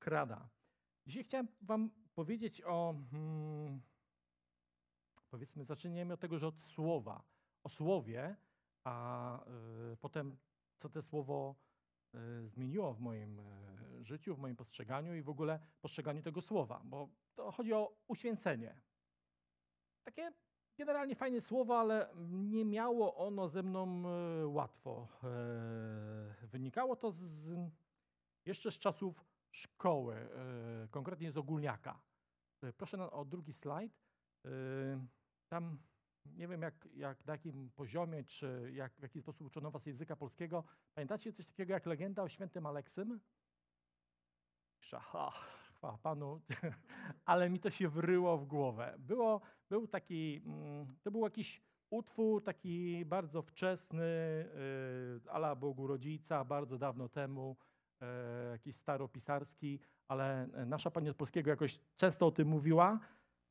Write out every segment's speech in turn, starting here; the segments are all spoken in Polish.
wkrada. Dzisiaj chciałem Wam powiedzieć o. Hmm, powiedzmy, zaczniemy od tego, że od słowa. O słowie, a y, potem co to słowo y, zmieniło w moim y, życiu, w moim postrzeganiu i w ogóle postrzeganiu tego słowa, bo to chodzi o uświęcenie. Takie generalnie fajne słowo, ale nie miało ono ze mną y, łatwo. Y, wynikało to z, jeszcze z czasów szkoły, y, konkretnie z ogólniaka. Y, Proszę o drugi slajd. Y, Tam nie wiem jak, jak na jakim poziomie, czy jak, w jaki sposób uczono was języka polskiego. Pamiętacie coś takiego jak legenda o świętym Aleksym? Szaha, chwała Panu, ale mi to się wryło w głowę. Było, był taki, mm, to był jakiś utwór taki bardzo wczesny, ala Bogu Rodzica, bardzo dawno temu, jakiś staropisarski, ale nasza Pani od Polskiego jakoś często o tym mówiła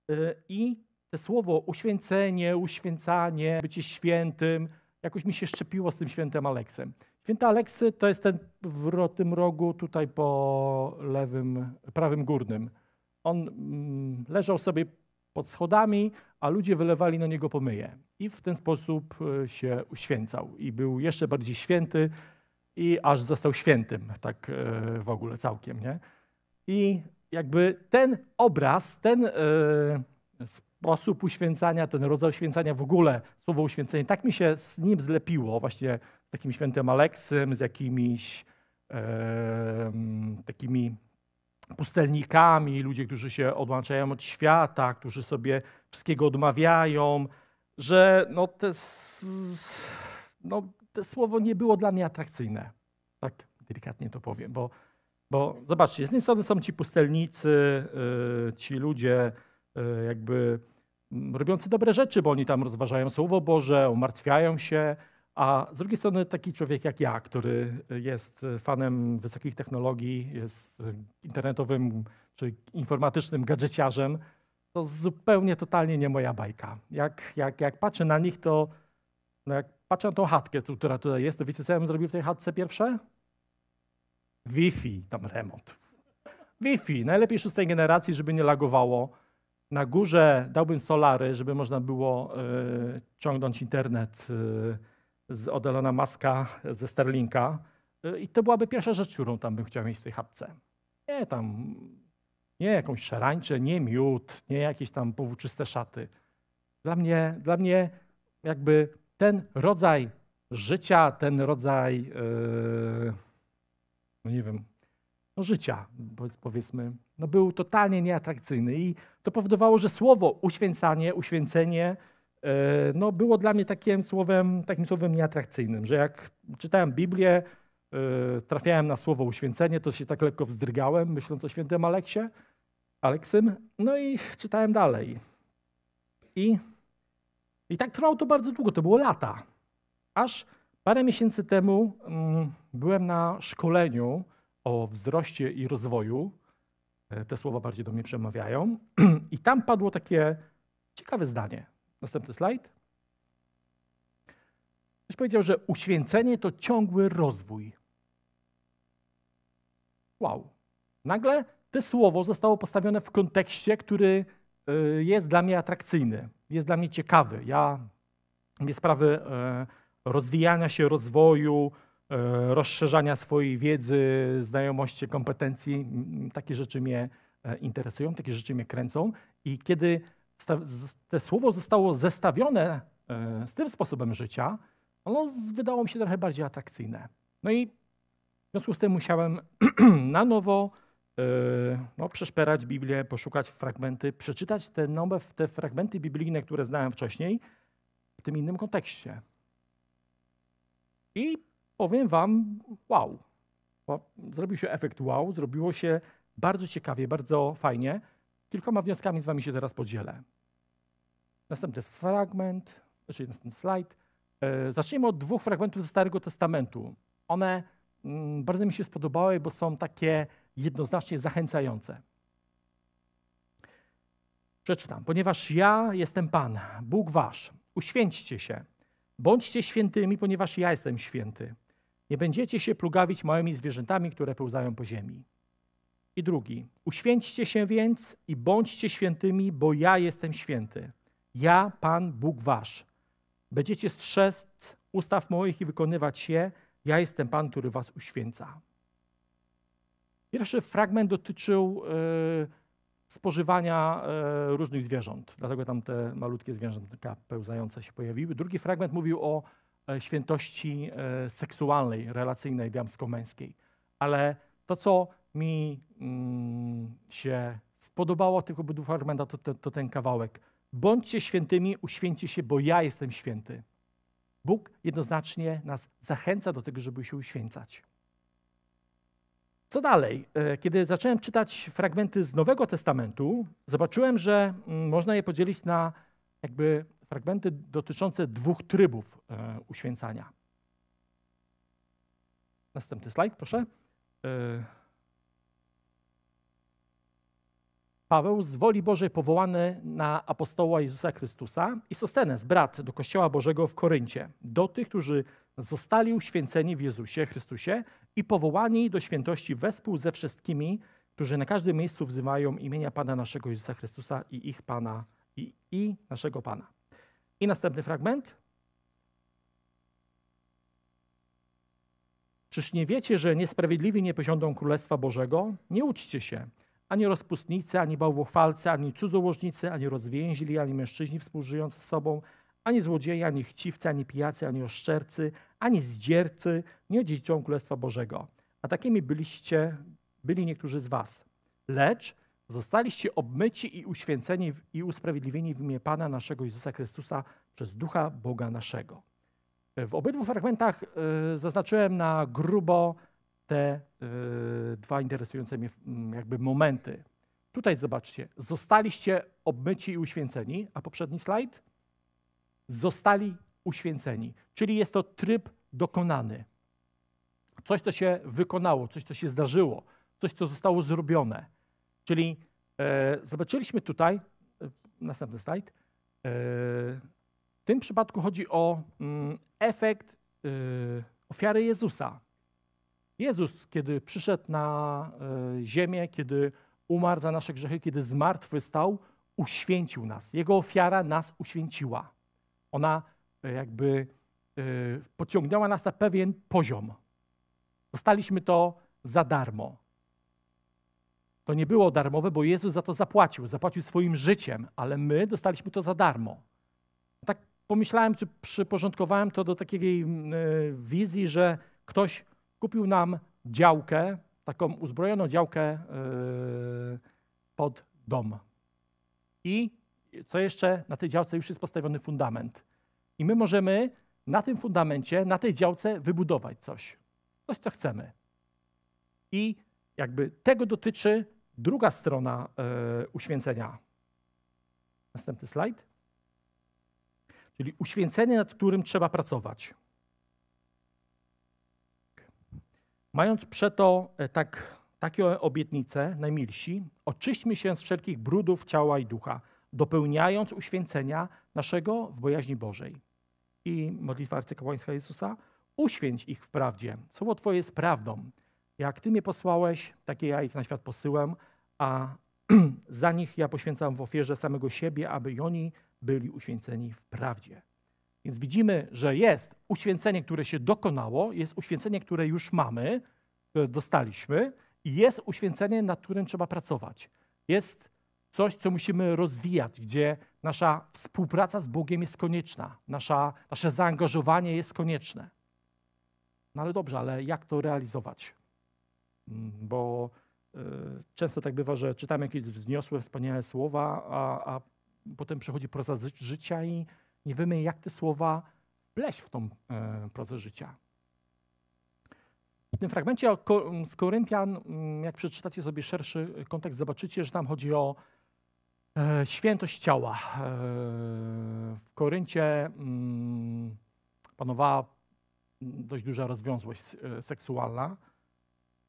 yy, i te słowo uświęcenie, uświęcanie, bycie świętym, jakoś mi się szczepiło z tym świętym Aleksem. Święty Aleksy to jest ten w tym rogu tutaj po lewym, prawym górnym. On mm, leżał sobie pod schodami, a ludzie wylewali na niego pomyje. I w ten sposób e, się uświęcał. I był jeszcze bardziej święty i aż został świętym, tak e, w ogóle całkiem, nie? I jakby ten obraz, ten e, sposób uświęcania, ten rodzaj uświęcania w ogóle, słowo uświęcenie, tak mi się z nim zlepiło, właśnie z takim świętym Aleksym, z jakimiś takimi pustelnikami, ludzie, którzy się odłączają od świata, którzy sobie wszystkiego odmawiają, że no te, no, te słowo nie było dla mnie atrakcyjne. Tak delikatnie to powiem, bo, bo zobaczcie, z jednej strony są ci pustelnicy, y, ci ludzie y, jakby mm, robiący dobre rzeczy, bo oni tam rozważają Słowo Boże, umartwiają się, a z drugiej strony taki człowiek jak ja, który jest fanem wysokich technologii, jest internetowym czy informatycznym gadżeciarzem, to zupełnie, totalnie nie moja bajka. Jak, jak, jak patrzę na nich, to no jak patrzę na tą chatkę, która tutaj jest, to wiecie, co ja bym zrobił w tej chatce pierwsze? Wi-Fi, tam remont. Wi-Fi, najlepiej szóstej generacji, żeby nie lagowało. Na górze dałbym solary, żeby można było y, ciągnąć internet y, z od Elona Muska, ze Starlinka. Y, I to byłaby pierwsza rzecz, którą tam bym chciał mieć w tej chatce. Nie tam, nie jakąś szarańczę, nie miód, nie jakieś tam powłóczyste szaty. Dla mnie, dla mnie jakby ten rodzaj życia, ten rodzaj, yy, no nie wiem, no życia, powiedz- powiedzmy, no był totalnie nieatrakcyjny i to powodowało, że słowo uświęcanie, uświęcenie, yy, no było dla mnie takim słowem, takim słowem nieatrakcyjnym, że jak czytałem Biblię, yy, trafiałem na słowo uświęcenie, to się tak lekko wzdrygałem, myśląc o świętym Aleksie, Aleksym, no i czytałem dalej. I, I tak trwało to bardzo długo, to było lata. Aż parę miesięcy temu mm, byłem na szkoleniu o wzroście i rozwoju. E, Te słowa bardziej do mnie przemawiają. I tam padło takie ciekawe zdanie. Następny slajd. Ktoś powiedział, że uświęcenie to ciągły rozwój. Wow. Nagle to słowo zostało postawione w kontekście, który y, jest dla mnie atrakcyjny, jest dla mnie ciekawy. Ja mówię sprawy e, rozwijania się, rozwoju, e, rozszerzania swojej wiedzy, znajomości, kompetencji. Takie rzeczy mnie e, interesują, takie rzeczy mnie kręcą. I kiedy te słowo zostało zestawione z tym sposobem życia, ono wydało mi się trochę bardziej atrakcyjne. No i w związku z tym musiałem na nowo no, przeszperać Biblię, poszukać fragmenty, przeczytać te nowe te fragmenty biblijne, które znałem wcześniej, w tym innym kontekście. I powiem wam, wow. Zrobił się efekt wow, zrobiło się bardzo ciekawie, bardzo fajnie. Kilkoma wnioskami z wami się teraz podzielę. Następny fragment, znaczy następny slajd. E, Zacznijmy od dwóch fragmentów ze Starego Testamentu. One mm, bardzo mi się spodobały, bo są takie jednoznacznie zachęcające. Przeczytam. Ponieważ ja jestem Pan, Bóg wasz, uświęćcie się. Bądźcie świętymi, ponieważ ja jestem święty. Nie będziecie się plugawić małymi zwierzętami, które pełzają po ziemi. I drugi. Uświęćcie się więc i bądźcie świętymi, bo ja jestem święty. Ja, Pan Bóg wasz. Będziecie strzec ustaw moich i wykonywać je. Ja jestem Pan, który was uświęca. Pierwszy fragment dotyczył y, spożywania y, różnych zwierząt, dlatego tam te malutkie zwierzęta pełzające się pojawiły. Drugi fragment mówił o y, świętości seksualnej, relacyjnej, damsko-męskiej. Ale to, co mi mm, się spodobało tych obydwu fragmentach, to, to, to ten kawałek. Bądźcie świętymi, uświęćcie się, bo ja jestem święty. Bóg jednoznacznie nas zachęca do tego, żeby się uświęcać. Co dalej? E, kiedy zacząłem czytać fragmenty z Nowego Testamentu, zobaczyłem, że mm, można je podzielić na jakby fragmenty dotyczące dwóch trybów e, uświęcania. Następny slajd, proszę. E, Paweł z woli Bożej powołany na apostoła Jezusa Chrystusa i Sostenes, brat do Kościoła Bożego w Koryncie, do tych, którzy zostali uświęceni w Jezusie Chrystusie i powołani do świętości wespół ze wszystkimi, którzy na każdym miejscu wzywają imienia Pana naszego Jezusa Chrystusa i ich Pana i, i naszego Pana. I następny fragment. Czyż nie wiecie, że niesprawiedliwi nie posiądą Królestwa Bożego? Nie uczcie się ani rozpustnicy, ani bałwochwalcy, ani cudzołożnicy, ani rozwięźli, ani mężczyźni współżyjący z sobą, ani złodzieje, ani chciwcy, ani pijacy, ani oszczercy, ani zdziercy nie dziedziczą Królestwa Bożego. A takimi byliście, byli niektórzy z was. Lecz zostaliście obmyci i uświęceni i usprawiedliwieni w imię Pana naszego Jezusa Chrystusa przez Ducha Boga naszego. W obydwu fragmentach y, zaznaczyłem na grubo te y, dwa interesujące mnie mm, jakby momenty. Tutaj zobaczcie, zostaliście obmyci i uświęceni, a poprzedni slajd? Zostali uświęceni, czyli jest to tryb dokonany. Coś, co się wykonało, coś, co się zdarzyło, coś, co zostało zrobione. Czyli e, zobaczyliśmy tutaj, e, następny slajd, e, w tym przypadku chodzi o mm, efekt e, ofiary Jezusa. Jezus, kiedy przyszedł na e, ziemię, kiedy umarł za nasze grzechy, kiedy zmartwychwstał, uświęcił nas. Jego ofiara nas uświęciła. Ona e, jakby e, pociągnęła nas na pewien poziom. Dostaliśmy to za darmo. To nie było darmowe, bo Jezus za to zapłacił. Zapłacił swoim życiem, ale my dostaliśmy to za darmo. Tak pomyślałem, czy przyporządkowałem to do takiej wizji, że ktoś kupił nam działkę, taką uzbrojoną działkę yy, pod dom. I co jeszcze? Na tej działce już jest postawiony fundament. I my możemy na tym fundamencie, na tej działce wybudować coś. Coś, co chcemy. I jakby tego dotyczy druga strona yy, uświęcenia. Następny slajd. Czyli uświęcenie, nad którym trzeba pracować. Mając przeto e, tak, takie obietnice, najmilsi, oczyśćmy się z wszelkich brudów ciała i ducha, dopełniając uświęcenia naszego w bojaźni Bożej. I modlitwa arcykapłańska Jezusa, uświęć ich w prawdzie. Słowo Twoje jest prawdą. Jak Ty mnie posłałeś, takie ja ich na świat posyłam, a za nich ja poświęcam w ofierze samego siebie, aby oni byli uświęceni w prawdzie. Więc widzimy, że jest uświęcenie, które się dokonało, jest uświęcenie, które już mamy, które dostaliśmy, i jest uświęcenie, nad którym trzeba pracować. Jest coś, co musimy rozwijać, gdzie nasza współpraca z Bogiem jest konieczna, nasza, nasze zaangażowanie jest konieczne. No ale dobrze, ale jak to realizować? Mm, bo y, często tak bywa, że czytamy jakieś wzniosłe, wspaniałe słowa, a, a potem przychodzi proza życia i nie wiemy, jak te słowa pleść w tą e, prozę życia. W tym fragmencie z Koryntian, mm, jak przeczytacie sobie szerszy kontekst, zobaczycie, że tam chodzi o e, świętość ciała. E, w Koryncie mm, panowała dość duża rozwiązłość seksualna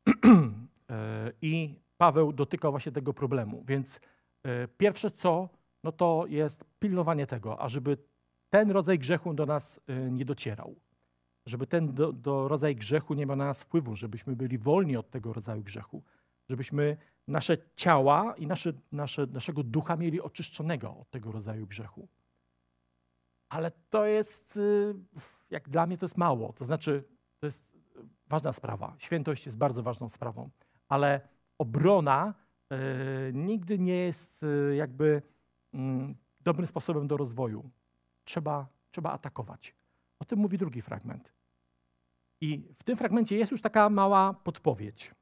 i Paweł dotykał właśnie tego problemu. Więc pierwsze co, no to jest pilnowanie tego, ażeby ten rodzaj grzechu do nas y, nie docierał. Żeby ten do, do rodzaj grzechu nie miał na nas wpływu, żebyśmy byli wolni od tego rodzaju grzechu. żebyśmy nasze ciała i nasze, nasze, naszego ducha mieli oczyszczonego od tego rodzaju grzechu. Ale to jest, y, jak dla mnie, to jest mało. To znaczy, to jest ważna sprawa. Świętość jest bardzo ważną sprawą, ale obrona y, nigdy nie jest y, jakby y, dobrym sposobem do rozwoju. Trzeba, trzeba atakować. O tym mówi drugi fragment. I w tym fragmencie jest już taka mała podpowiedź.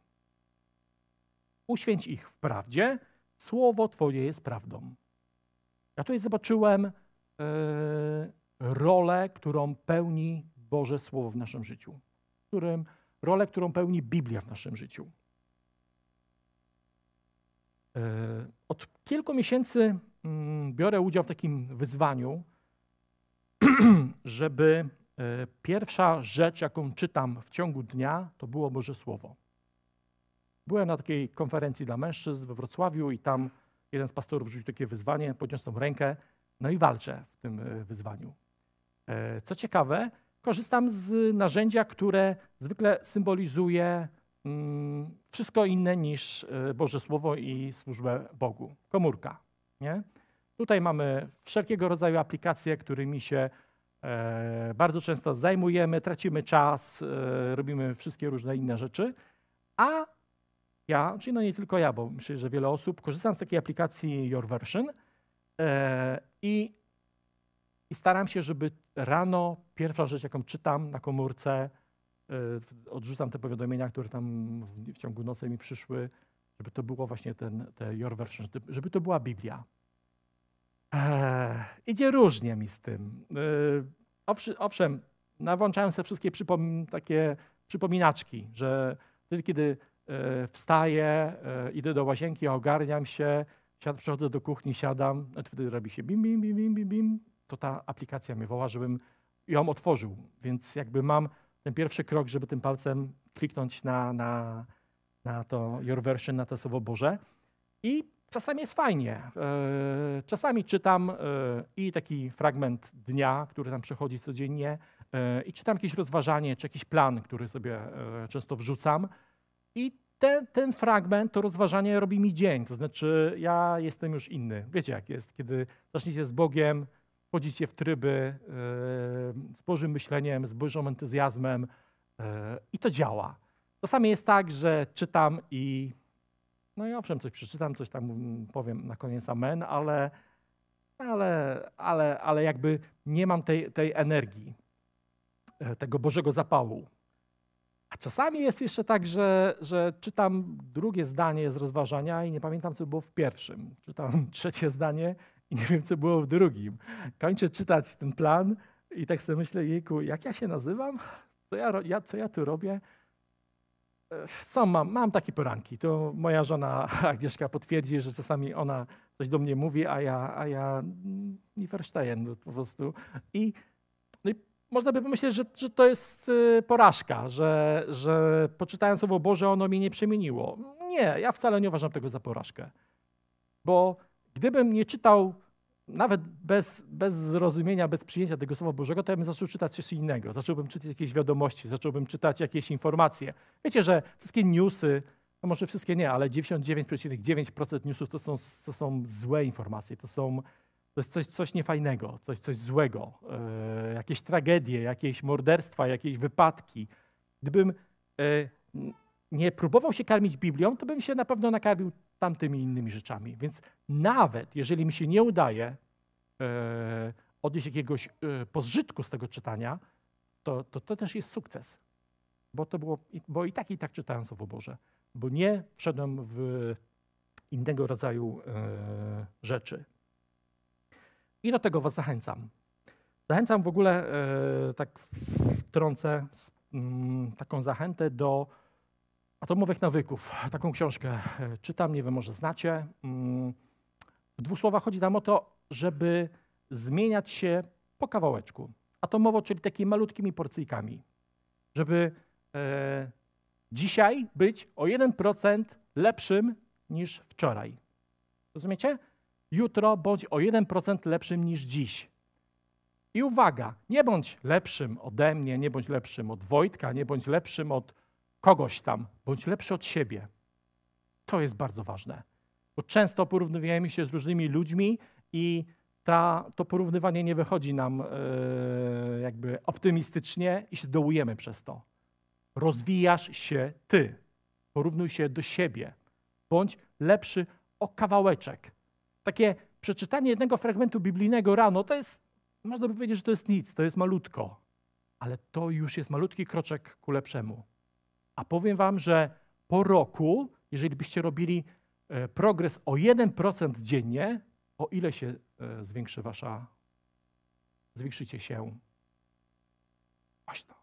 Uświęć ich w prawdzie, słowo Twoje jest prawdą. Ja tutaj zobaczyłem e, rolę, którą pełni Boże Słowo w naszym życiu, którym, rolę, którą pełni Biblia w naszym życiu. E, od kilku miesięcy mm, biorę udział w takim wyzwaniu, żeby e, pierwsza rzecz, jaką czytam w ciągu dnia, to było Boże Słowo. Byłem na takiej konferencji dla mężczyzn we Wrocławiu i tam jeden z pastorów rzucił takie wyzwanie, podniosłem rękę, no i walczę w tym e, wyzwaniu. E, co ciekawe, korzystam z narzędzia, które zwykle symbolizuje mm, wszystko inne niż Boże Słowo i służbę Bogu. Komórka. Nie? Tutaj mamy wszelkiego rodzaju aplikacje, którymi się bardzo często zajmujemy, tracimy czas, robimy wszystkie różne inne rzeczy, a ja, czyli no nie tylko ja, bo myślę, że wiele osób, korzystam z takiej aplikacji Your Version e, i, i staram się, żeby rano pierwsza rzecz, jaką czytam na komórce, e, odrzucam te powiadomienia, które tam w, w, ciągu nocy mi przyszły, żeby to było właśnie ten, te Your Version, żeby to była Biblia. E, idzie różnie mi z tym. E, owszem, nawłączałem sobie wszystkie przypom takie przypominaczki, że wtedy, kiedy E, wstaję, idę do łazienki, ogarniam się, siad, przychodzę do kuchni, siadam, wtedy robi się bim, bim, bim, bim, bim, bim, to ta aplikacja mnie woła, żebym ją otworzył. Więc jakby mam ten pierwszy krok, żeby tym palcem kliknąć na, na, na to Your Version, na to Słowo Boże. I czasami jest fajnie. E, czasami czytam i taki fragment dnia, który tam przychodzi codziennie, i czytam jakieś rozważanie, czy jakiś plan, który sobie często wrzucam. I ten, ten fragment, to rozważanie robi mi dzień. To znaczy, ja jestem już inny. Wiecie, jak jest, kiedy zaczniecie z Bogiem, wchodzicie w tryby z Bożym myśleniem, z Bożym entuzjazmem i to działa. Czasami jest tak, że czytam i no i owszem, coś przeczytam, coś tam powiem na koniec amen, ale, ale, ale, ale jakby nie mam tej, tej energii, e, tego Bożego zapału. A czasami jest jeszcze tak, że, że czytam drugie zdanie z rozważania i nie pamiętam, co było w pierwszym. Czytam trzecie zdanie i nie wiem, co było w drugim. Kończę czytać ten plan i tak sobie myślę, jejku, jak ja się nazywam? Co ja, ja, co ja tu robię? Co mam? Mam takie poranki. To moja żona Agnieszka potwierdzi, że czasami ona coś do mnie mówi, a ja, a ja nie verstehen po prostu. I można by pomyśleć, że, że to jest y, porażka, że, że poczytając Słowo Boże ono mnie nie przemieniło. Nie, ja wcale nie uważam tego za porażkę. Bo gdybym nie czytał nawet bez, bez zrozumienia, bez przyjęcia tego Słowa Bożego, to ja bym zaczął czytać coś innego. Zacząłbym czytać jakieś wiadomości, zacząłbym czytać jakieś informacje. Wiecie, że wszystkie newsy, no może wszystkie nie, ale 99,9% newsów to są, to są złe informacje, to są to jest coś, coś niefajnego, coś, coś złego, e, jakieś tragedie, jakieś morderstwa, jakieś wypadki. Gdybym e, nie próbował się karmić Biblią, to bym się na pewno nakarmił tamtymi innymi rzeczami. Więc nawet jeżeli mi się nie udaje e, odnieść jakiegoś e, pożytku z tego czytania, to, to, to też jest sukces. Bo, to było, bo i tak i tak czytałem Słowo Boże. Bo nie wszedłem w innego rodzaju e, rzeczy. I do tego Was zachęcam. Zachęcam w ogóle, e, tak wtrącę mm, taką zachętę do atomowych nawyków. Taką książkę e, czytam, nie wiem, może znacie. Mm, w dwóch słowach chodzi nam o to, żeby zmieniać się po kawałeczku. Atomowo, czyli takimi malutkimi porcyjkami. Żeby e, dzisiaj być o 1% lepszym niż wczoraj. Rozumiecie? jutro bądź o 1% lepszym niż dziś. I uwaga, nie bądź lepszym ode mnie, nie bądź lepszym od Wojtka, nie bądź lepszym od kogoś tam, bądź lepszy od siebie. to jest bardzo ważne. Bo często porównujemy się z różnymi ludźmi i ta, to porównywanie nie wychodzi nam yy, jakby optymistycznie i się dołujemy przez to. Rozwijasz się ty. Porównuj się do siebie. Bądź lepszy o kawałeczek. Takie przeczytanie jednego fragmentu biblijnego rano to jest, można by powiedzieć, że to jest nic, to jest malutko. Ale to już jest malutki kroczek ku lepszemu. A powiem wam, że po roku, jeżeli byście robili e, progres o 1% dziennie, o ile się e, zwiększy wasza, zwiększycie się głośno.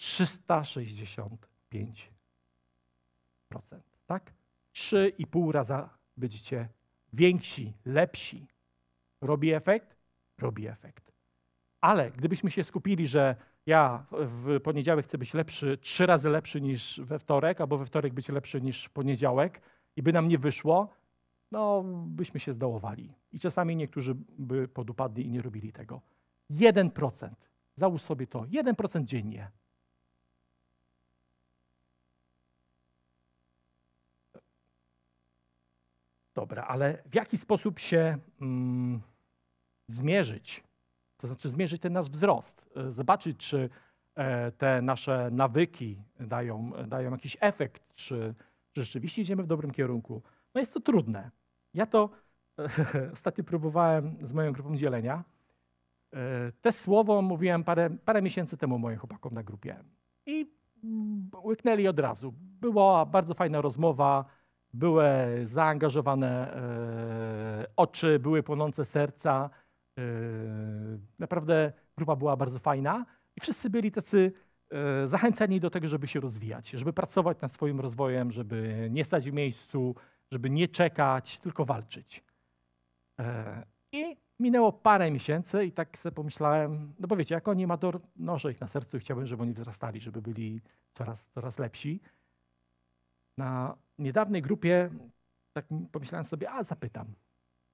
365%. Tak? 3,5 raza będziecie więksi, lepsi. Robi efekt? Robi efekt. Ale gdybyśmy się skupili, że ja w poniedziałek chcę być lepszy, trzy razy lepszy niż we wtorek, albo we wtorek być lepszy niż w poniedziałek i by nam nie wyszło, no byśmy się zdołowali. I czasami niektórzy by podupadli i nie robili tego. 1%. Załóż sobie to. 1% dziennie. Dobra, ale w jaki sposób się mm, zmierzyć? To znaczy zmierzyć ten nasz wzrost, e, zobaczyć, czy e, te nasze nawyki dają, dają jakiś efekt, czy, czy rzeczywiście idziemy w dobrym kierunku. No jest to trudne. Ja to ostatnio próbowałem z moją grupą dzielenia. E, te słowo mówiłem parę, parę miesięcy temu moim chłopakom na grupie i łyknęli od razu. Była bardzo fajna rozmowa, były zaangażowane oczy, były płonące serca. E, naprawdę grupa była bardzo fajna i wszyscy byli tacy e, zachęceni do tego, żeby się rozwijać, żeby pracować nad swoim rozwojem, żeby nie stać w miejscu, żeby nie czekać, tylko walczyć. E, I minęło parę miesięcy i tak sobie pomyślałem, no bo wiecie, jako animator noszę ich na sercu i chciałbym, żeby oni wzrastali, żeby byli coraz, coraz lepsi. Na niedawnej grupie tak pomyślałem sobie, a zapytam,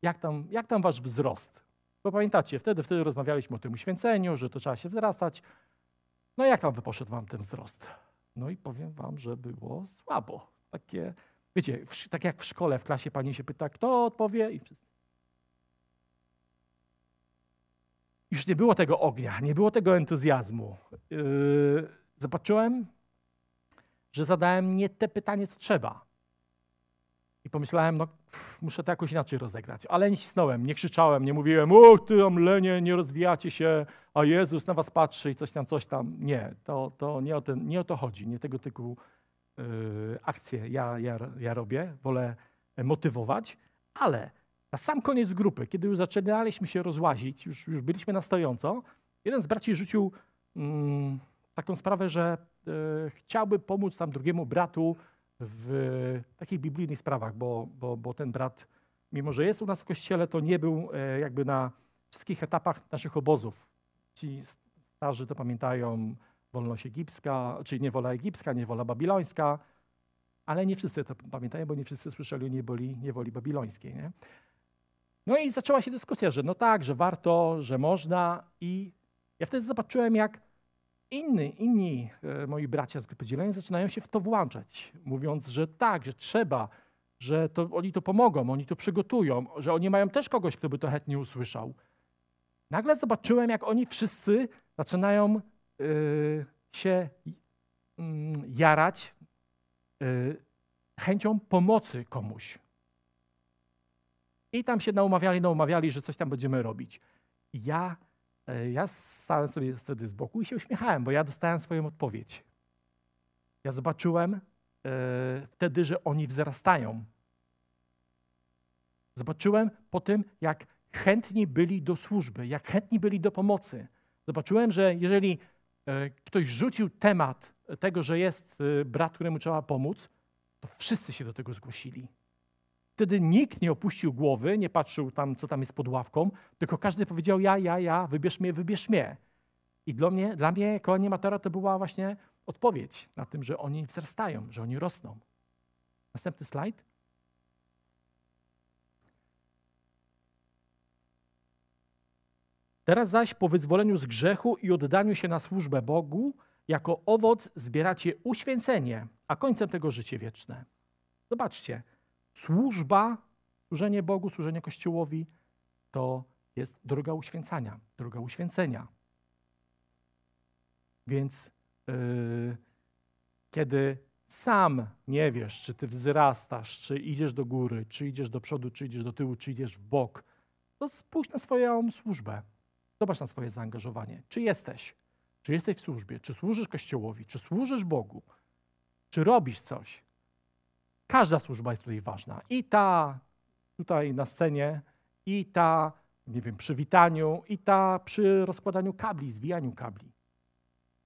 jak tam, jak tam wasz wzrost? Bo pamiętacie, wtedy, wtedy rozmawialiśmy o tym uświęceniu, że to trzeba się wzrastać. No jak tam wyposzedł wam ten wzrost? No i powiem wam, że było słabo. Takie, wiecie, w, tak jak w szkole, w klasie pani się pyta, kto odpowie i wszyscy. Już nie było tego ognia, nie było tego entuzjazmu. Yy, zobaczyłem, że zadałem nie te pytanie, co trzeba. Pomyślałem, no pff, muszę to jakoś inaczej rozegrać. Ale nie cisnąłem, nie krzyczałem, nie mówiłem, o ty tam lenie, nie rozwijacie się, a Jezus na was patrzy i coś tam, coś tam. Nie, to, to nie, o ten, nie o to chodzi, nie tego typu yy, akcje ja, ja, ja robię, wolę motywować, ale na sam koniec grupy, kiedy już zaczynaliśmy się rozłazić, już, już byliśmy na stojąco, jeden z braci rzucił mm, taką sprawę, że e, chciałby pomóc tam drugiemu bratu w takich biblijnych sprawach, bo, bo, bo ten brat, mimo że jest u nas w kościele, to nie był e, jakby na wszystkich etapach naszych obozów. Ci starzy to pamiętają, wolność egipska, czyli niewola egipska, niewola babilońska, ale nie wszyscy to pamiętają, bo nie wszyscy słyszeli o niewoli, niewoli babilońskiej. Nie? No i zaczęła się dyskusja, że no tak, że warto, że można i ja wtedy zobaczyłem, jak inni, inni e, moi bracia z grupy dzielenia zaczynają się w to włączać, mówiąc, że tak, że trzeba, że to, oni to pomogą, oni to przygotują, że oni mają też kogoś, kto by to chętnie usłyszał. Nagle zobaczyłem, jak oni wszyscy zaczynają y, się y, jarać y, chęcią pomocy komuś. I tam się naumawiali, naumawiali, że coś tam będziemy robić. Ja, ja stałem sobie wtedy z boku i się uśmiechałem, bo ja dostałem swoją odpowiedź. Ja zobaczyłem e, wtedy, że oni wzrastają. Zobaczyłem po tym, jak chętni byli do służby, jak chętni byli do pomocy. Zobaczyłem, że jeżeli e, ktoś rzucił temat tego, że jest brat, któremu trzeba pomóc, to wszyscy się do tego zgłosili. Wtedy nikt nie opuścił głowy, nie patrzył tam, co tam jest pod ławką, tylko każdy powiedział ja, ja, ja, wybierz mnie, wybierz mnie. I dla mnie, dla mnie jako animatora to była właśnie odpowiedź na tym, że oni wzrastają, że oni rosną. Następny slajd. Teraz zaś po wyzwoleniu z grzechu i oddaniu się na służbę Bogu, jako owoc zbieracie uświęcenie, a końcem tego życie wieczne. Zobaczcie, służba, służenie Bogu, służenie Kościołowi to jest droga uświęcania, droga uświęcenia. Więc yy, kiedy sam nie wiesz, czy ty wzrastasz, czy idziesz do góry, czy idziesz do przodu, czy idziesz do tyłu, czy idziesz w bok, to spójrz na swoją służbę. Zobacz na swoje zaangażowanie. Czy jesteś? Czy jesteś w służbie? Czy służysz Kościołowi? Czy służysz Bogu? Czy robisz coś? Każda służba jest tutaj ważna. I ta tutaj na scenie, i ta, nie wiem, przy witaniu, i ta przy rozkładaniu kabli, zwijaniu kabli.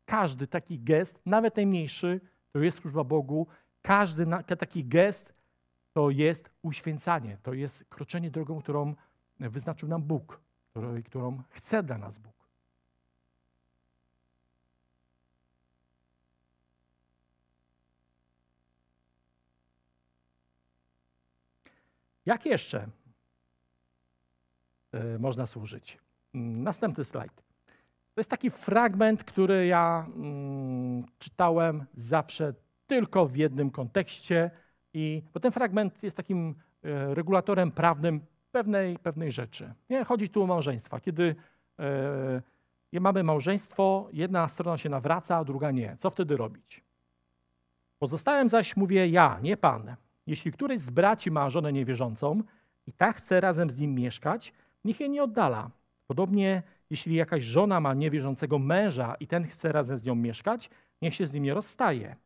Każdy taki gest, nawet najmniejszy, to jest służba Bogu. Każdy taki gest to jest uświęcanie, to jest kroczenie drogą, którą wyznaczył nam Bóg, którą chce dla nas Bóg. Jak jeszcze y, można służyć? Mm, następny slajd. To jest taki fragment, który ja mm, czytałem zawsze tylko w jednym kontekście, i, bo ten fragment jest takim y, regulatorem prawnym pewnej, pewnej rzeczy. Nie? Chodzi tu o małżeństwa. Kiedy y, mamy małżeństwo, jedna strona się nawraca, a druga nie. Co wtedy robić? Pozostałem zaś, mówię ja, nie pan jeśli któryś z braci ma żonę niewierzącą i tak chce razem z nim mieszkać, niech jej nie oddala. Podobnie, jeśli jakaś żona ma niewierzącego męża i ten chce razem z nią mieszkać, niech się z nim nie rozstaje.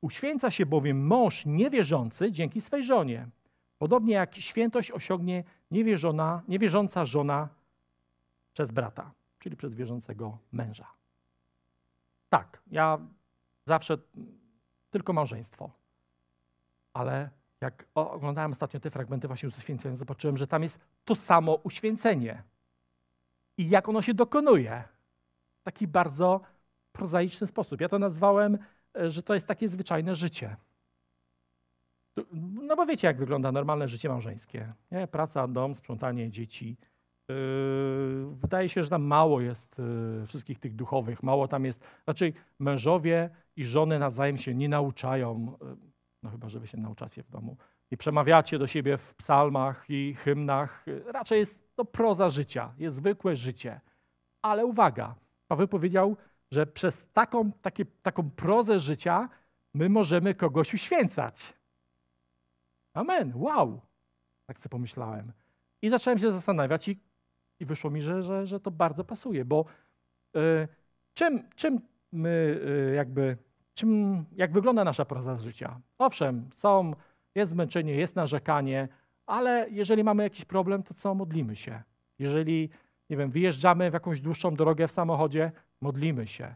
Uświęca się bowiem mąż niewierzący dzięki swej żonie. Podobnie jak świętość osiągnie niewierzona, niewierząca żona przez brata, czyli przez wierzącego męża. Tak, ja zawsze tylko małżeństwo ale jak oglądałem ostatnio te fragmenty właśnie uświęcenia, zobaczyłem, że tam jest to samo uświęcenie. I jak ono się dokonuje. W taki bardzo prozaiczny sposób. Ja to nazwałem, e, że to jest takie zwyczajne życie. No bo wiecie, jak wygląda normalne życie małżeńskie. Nie? Praca, dom, sprzątanie, dzieci. Yy, wydaje się, że tam mało jest yy, wszystkich tych duchowych, mało tam jest. Raczej mężowie i żony nawzajem się nie nauczają. Yy, no chyba, że wy się nauczacie w domu i przemawiacie do siebie w psalmach i hymnach. Raczej jest to proza życia, jest zwykłe życie. Ale uwaga, Paweł powiedział, że przez taką, takie, taką prozę życia my możemy kogoś uświęcać. Amen, wow! Tak sobie pomyślałem. I zacząłem się zastanawiać i, i wyszło mi, że, że, że to bardzo pasuje, bo y, czym, czym my y, jakby czym, jak wygląda nasza proza z życia. Owszem, są, jest zmęczenie, jest narzekanie, ale jeżeli mamy jakiś problem, to co? Modlimy się. Jeżeli, nie wiem, wyjeżdżamy w jakąś dłuższą drogę w samochodzie, modlimy się.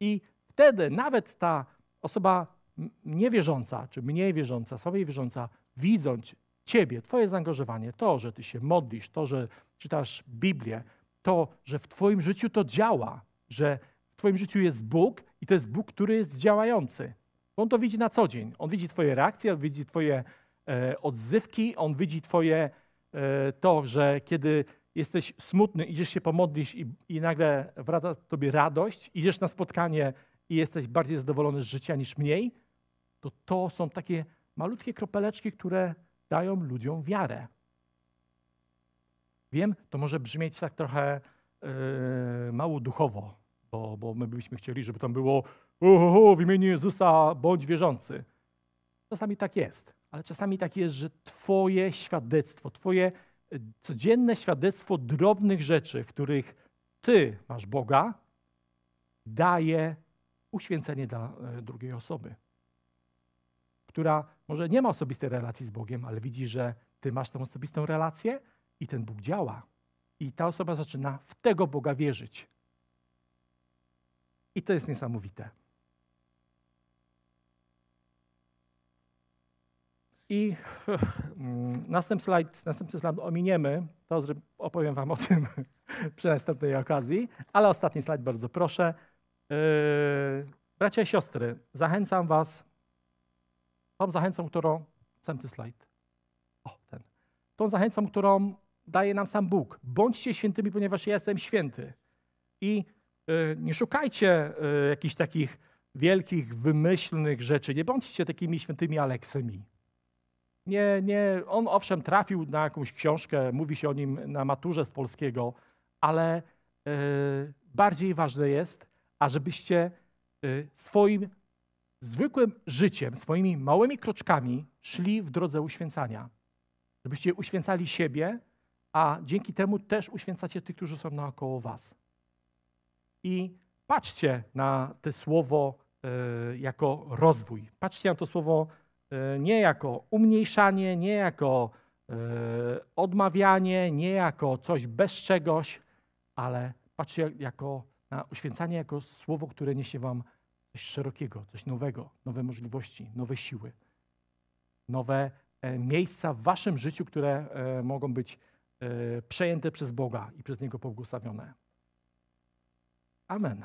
I wtedy nawet ta osoba niewierząca, czy mniej wierząca, słabiej wierząca, widząc Ciebie, Twoje zaangażowanie, to, że Ty się modlisz, to, że czytasz Biblię, to, że w Twoim życiu to działa, że Twoim życiu jest Bóg i to jest Bóg, który jest działający. On to widzi na co dzień. On widzi Twoje reakcje, on widzi Twoje e, odzywki, on widzi Twoje e, to, że kiedy jesteś smutny, idziesz się pomodlić i, i nagle wraca Tobie radość, idziesz na spotkanie i jesteś bardziej zadowolony z życia niż mniej, to to są takie malutkie kropeleczki, które dają ludziom wiarę. Wiem, to może brzmieć tak trochę yy, mało duchowo, bo, bo my byśmy chcieli, żeby tam było uhu, w imieniu Jezusa bądź wierzący. Czasami tak jest, ale czasami tak jest, że Twoje świadectwo, Twoje e, codzienne świadectwo drobnych rzeczy, w których Ty masz Boga, daje uświęcenie dla e, drugiej osoby, która może nie ma osobistej relacji z Bogiem, ale widzi, że Ty masz tę osobistą relację i ten Bóg działa. I ta osoba zaczyna w tego Boga wierzyć. I to jest niesamowite. I następny slajd, następny slajd ominiemy, to opowiem wam o tym przy następnej okazji, ale ostatni slajd bardzo proszę. Yy, bracia i siostry, zachęcam was, tą zachęcą, którą, następny slajd, o ten, tą zachęcą, którą daje nam sam Bóg. Bądźcie świętymi, ponieważ ja jestem święty. I nie szukajcie e, jakichś takich wielkich, wymyślnych rzeczy. Nie bądźcie takimi świętymi Aleksemi. nie, nie, on owszem trafił na jakąś książkę, mówi się o nim na maturze z polskiego, ale e, bardziej ważne jest, ażebyście e, swoim zwykłym życiem, swoimi małymi kroczkami szli w drodze uświęcania. Żebyście uświęcali siebie, a dzięki temu też uświęcacie tych, którzy są naokoło was. I patrzcie na to słowo e, jako rozwój. Patrzcie na to słowo e, nie jako umniejszanie, nie jako e, odmawianie, nie jako coś bez czegoś, ale patrzcie jako na uświęcanie jako słowo, które niesie wam coś szerokiego, coś nowego, nowe możliwości, nowe siły, nowe miejsca w waszym życiu, które mogą być przejęte przez Boga i przez Niego pobłogosławione. Amen.